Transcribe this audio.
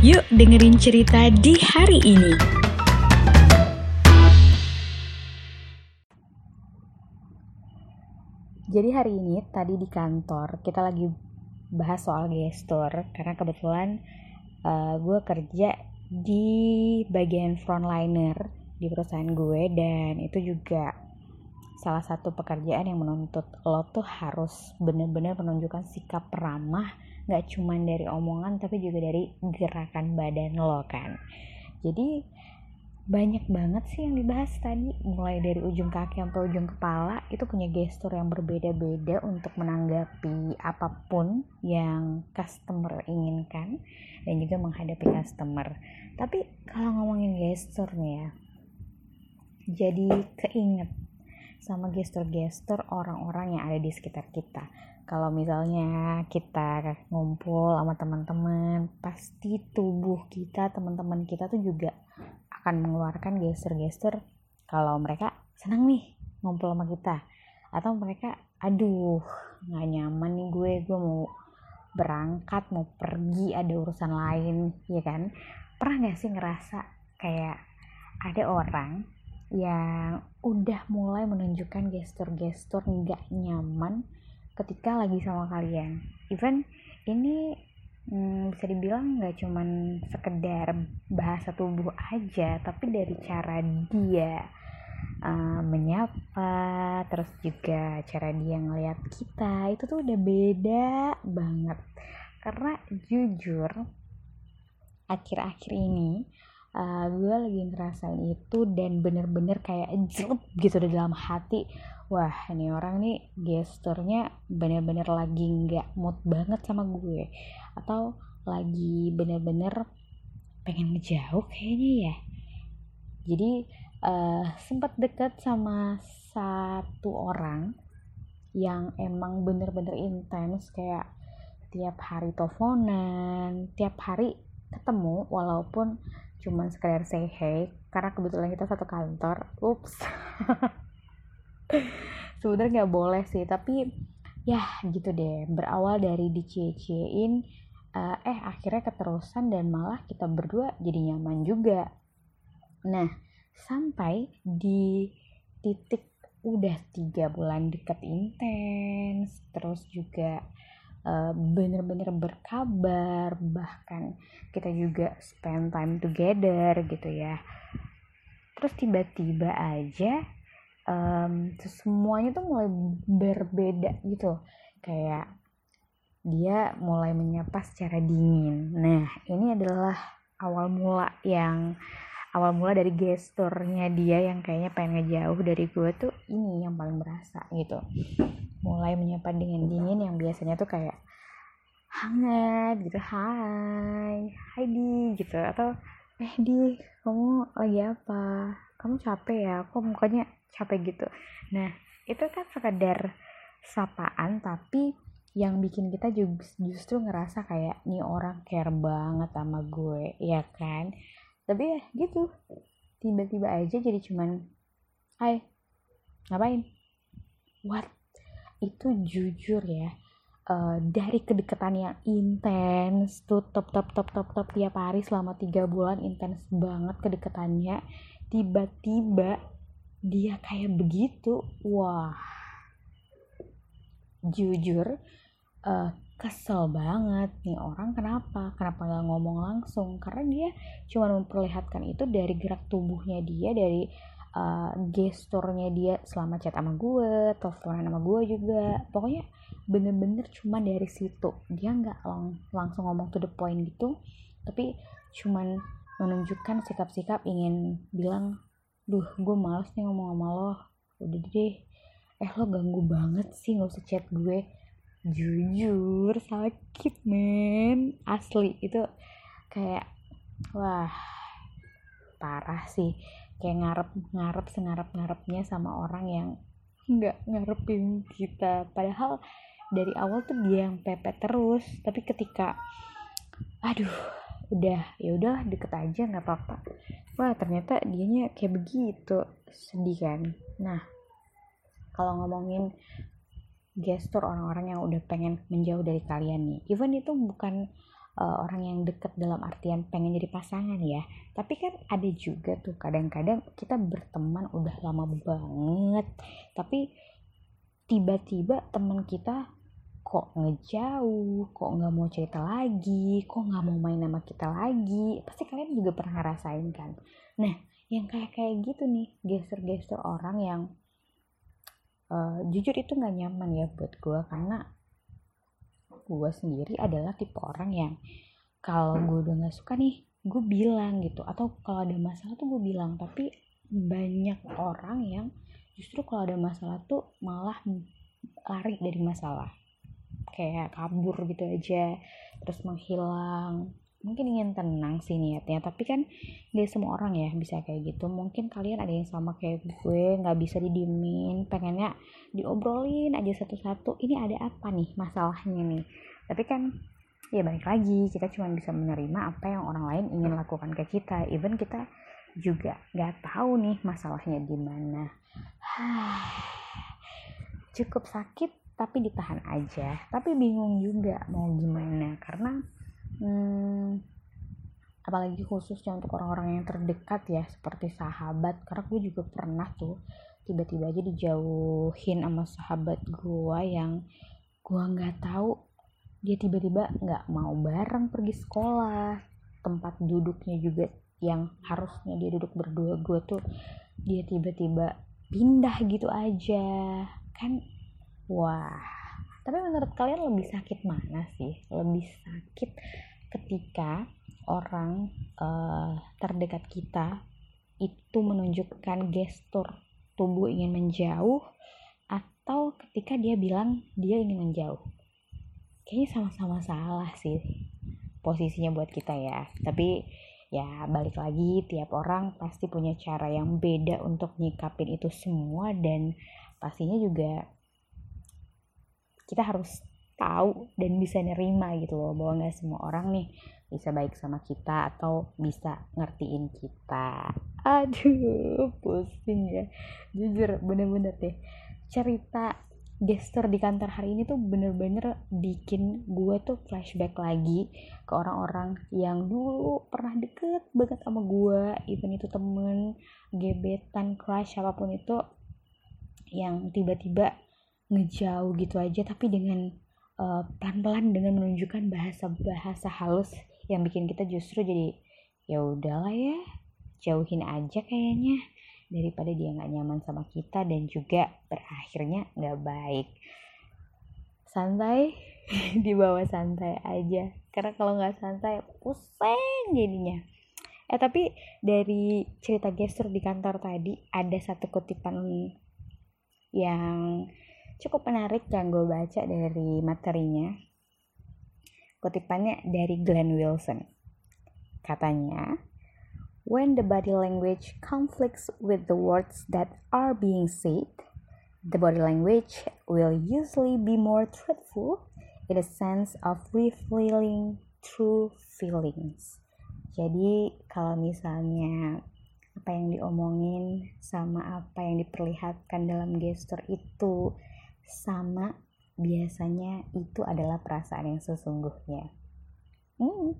Yuk dengerin cerita di hari ini. Jadi hari ini tadi di kantor kita lagi bahas soal gestur karena kebetulan uh, gue kerja di bagian frontliner di perusahaan gue dan itu juga salah satu pekerjaan yang menuntut lo tuh harus bener-bener menunjukkan sikap ramah gak cuman dari omongan tapi juga dari gerakan badan lo kan. Jadi banyak banget sih yang dibahas tadi. Mulai dari ujung kaki sampai ujung kepala itu punya gestur yang berbeda-beda untuk menanggapi apa pun yang customer inginkan dan juga menghadapi customer. Tapi kalau ngomongin gestur nih ya jadi keinget sama gestur-gestur orang-orang yang ada di sekitar kita. Kalau misalnya kita ngumpul sama teman-teman, pasti tubuh kita, teman-teman kita tuh juga akan mengeluarkan gestur-gestur kalau mereka senang nih ngumpul sama kita. Atau mereka, aduh nggak nyaman nih gue, gue mau berangkat, mau pergi, ada urusan lain, ya kan? Pernah gak sih ngerasa kayak ada orang yang udah mulai menunjukkan gestur-gestur nggak nyaman ketika lagi sama kalian. Even ini hmm, bisa dibilang nggak cuman sekedar bahasa tubuh aja, tapi dari cara dia uh, menyapa, terus juga cara dia ngeliat kita itu tuh udah beda banget. Karena jujur akhir-akhir ini uh, gue lagi ngerasain itu dan bener-bener kayak jelek gitu di dalam hati. Wah ini orang nih gesturnya bener-bener lagi nggak mood banget sama gue. Atau lagi bener-bener pengen ngejauh kayaknya ya. Jadi uh, sempat deket sama satu orang yang emang bener-bener intens kayak tiap hari teleponan tiap hari ketemu walaupun cuman sekedar say hey karena kebetulan kita satu kantor. Ups. Sebenarnya nggak boleh sih tapi ya gitu deh. Berawal dari dicie-ciein uh, eh akhirnya keterusan dan malah kita berdua jadi nyaman juga. Nah sampai di titik udah tiga bulan deket intens terus juga bener-bener berkabar bahkan kita juga spend time together gitu ya. Terus tiba-tiba aja um, semuanya tuh mulai berbeda gitu. Kayak dia mulai menyapa secara dingin. Nah ini adalah awal mula yang awal mula dari gesturnya dia yang kayaknya pengen ngejauh dari gue tuh ini yang paling berasa gitu mulai menyapa dengan dingin yang biasanya tuh kayak hangat gitu hai hai di gitu. Atau eh di kamu lagi apa? Kamu capek ya? Kok mukanya capek gitu. Nah itu kan sekedar sapaan tapi yang bikin kita justru ngerasa kayak nih orang care banget sama gue ya kan? Tapi ya gitu. Tiba-tiba aja jadi cuman hai ngapain? What itu jujur ya uh, dari kedekatan yang intens tuh top top top top top tiap hari selama tiga bulan intens banget kedekatannya tiba-tiba dia kayak begitu wah. Jujur uh, kesel banget nih orang kenapa? Kenapa nggak ngomong langsung? Karena dia cuma memperlihatkan itu dari gerak tubuhnya dia dari uh, gesturnya dia selama chat sama gue teleponan sama gue juga. Pokoknya bener-bener cuma dari situ. Dia nggak lang langsung ngomong to the point gitu tapi cuman menunjukkan sikap-sikap ingin bilang duh gue males nih ngomong sama lo. Udah deh. Eh lo ganggu banget sih nggak usah chat gue. Jujur sakit men. Asli. Itu kayak wah parah sih kayak ngarep ngarep sengarep ngarepnya sama orang yang nggak ngarepin kita. Padahal dari awal tuh dia yang pepet terus. Tapi ketika aduh udah ya udah deket aja nggak apa-apa. Wah ternyata dianya kayak begitu. Sedih kan? Nah kalau ngomongin gestur orang-orang yang udah pengen menjauh dari kalian nih even itu bukan uh, orang yang deket dalam artian pengen jadi pasangan ya tapi kan ada juga tuh kadang-kadang kita berteman udah lama banget tapi tiba-tiba teman kita kok ngejauh, kok nggak mau cerita lagi, kok nggak mau main sama kita lagi. Pasti kalian juga pernah ngerasain kan. Nah, yang kayak kayak gitu nih, gestur-gestur orang yang uh, jujur itu nggak nyaman ya buat gue karena gue sendiri adalah tipe orang yang kalau gue udah nggak suka nih gue bilang gitu. Atau kalau ada masalah tuh gue bilang. Tapi banyak orang yang justru kalau ada masalah tuh malah lari dari masalah. Kayak kabur gitu aja terus menghilang mungkin ingin tenang sih niatnya tapi kan gak semua orang ya bisa kayak gitu. Mungkin kalian ada yang sama kayak gue nggak bisa didiemin pengennya diobrolin aja satu-satu. Ini ada apa nih masalahnya nih? Tapi kan ya balik lagi kita cuma bisa menerima apa yang orang lain ingin lakukan ke kita. Even kita juga nggak tahu nih masalahnya di mana. Cukup sakit tapi ditahan aja. Tapi bingung juga mau gimana karena hmm, apalagi khususnya untuk orang-orang yang terdekat ya seperti sahabat. Karena gue juga pernah tuh tiba-tiba aja dijauhin sama sahabat gue yang gue nggak tahu dia tiba-tiba nggak mau bareng pergi sekolah. Tempat duduknya juga yang harusnya dia duduk berdua gue tuh dia tiba-tiba pindah gitu aja. Kan wah. Tapi menurut kalian lebih sakit mana sih? Lebih sakit ketika orang uh, terdekat kita itu menunjukkan gestur tubuh ingin menjauh atau ketika dia bilang dia ingin menjauh. Kayaknya sama-sama salah sih posisinya buat kita ya. Tapi ya balik lagi tiap orang pasti punya cara yang beda untuk nyikapin itu semua dan pastinya juga kita harus tahu dan bisa nerima gitu loh bahwa nggak semua orang nih bisa baik sama kita atau bisa ngertiin kita. Aduh pusing ya. Jujur bener-bener deh. Cerita gestur di kantor hari ini tuh bener-bener bikin gue tuh flashback lagi ke orang-orang yang dulu pernah deket banget sama gue even itu temen gebetan crush apa pun itu yang tiba-tiba ngejauh gitu aja tapi dengan uh, pelan-pelan dengan menunjukkan bahasa-bahasa halus yang bikin kita justru jadi ya udahlah ya jauhin aja kayaknya daripada dia nggak nyaman sama kita dan juga berakhirnya nggak baik. Santai di bawah santai aja. Karena kalau nggak santai pusing jadinya. Eh tapi dari cerita gestur di kantor tadi ada satu kutipan yang cukup menarik yang gue baca dari materinya. Kutipannya dari Glenn Wilson. Katanya, when the body language conflicts with the words that are being said, the body language will usually be more truthful in a sense of revealing true feelings. Jadi kalau misalnya apa yang diomongin sama apa yang diperlihatkan dalam gestur itu sama biasanya itu adalah perasaan yang sesungguhnya. Hmm,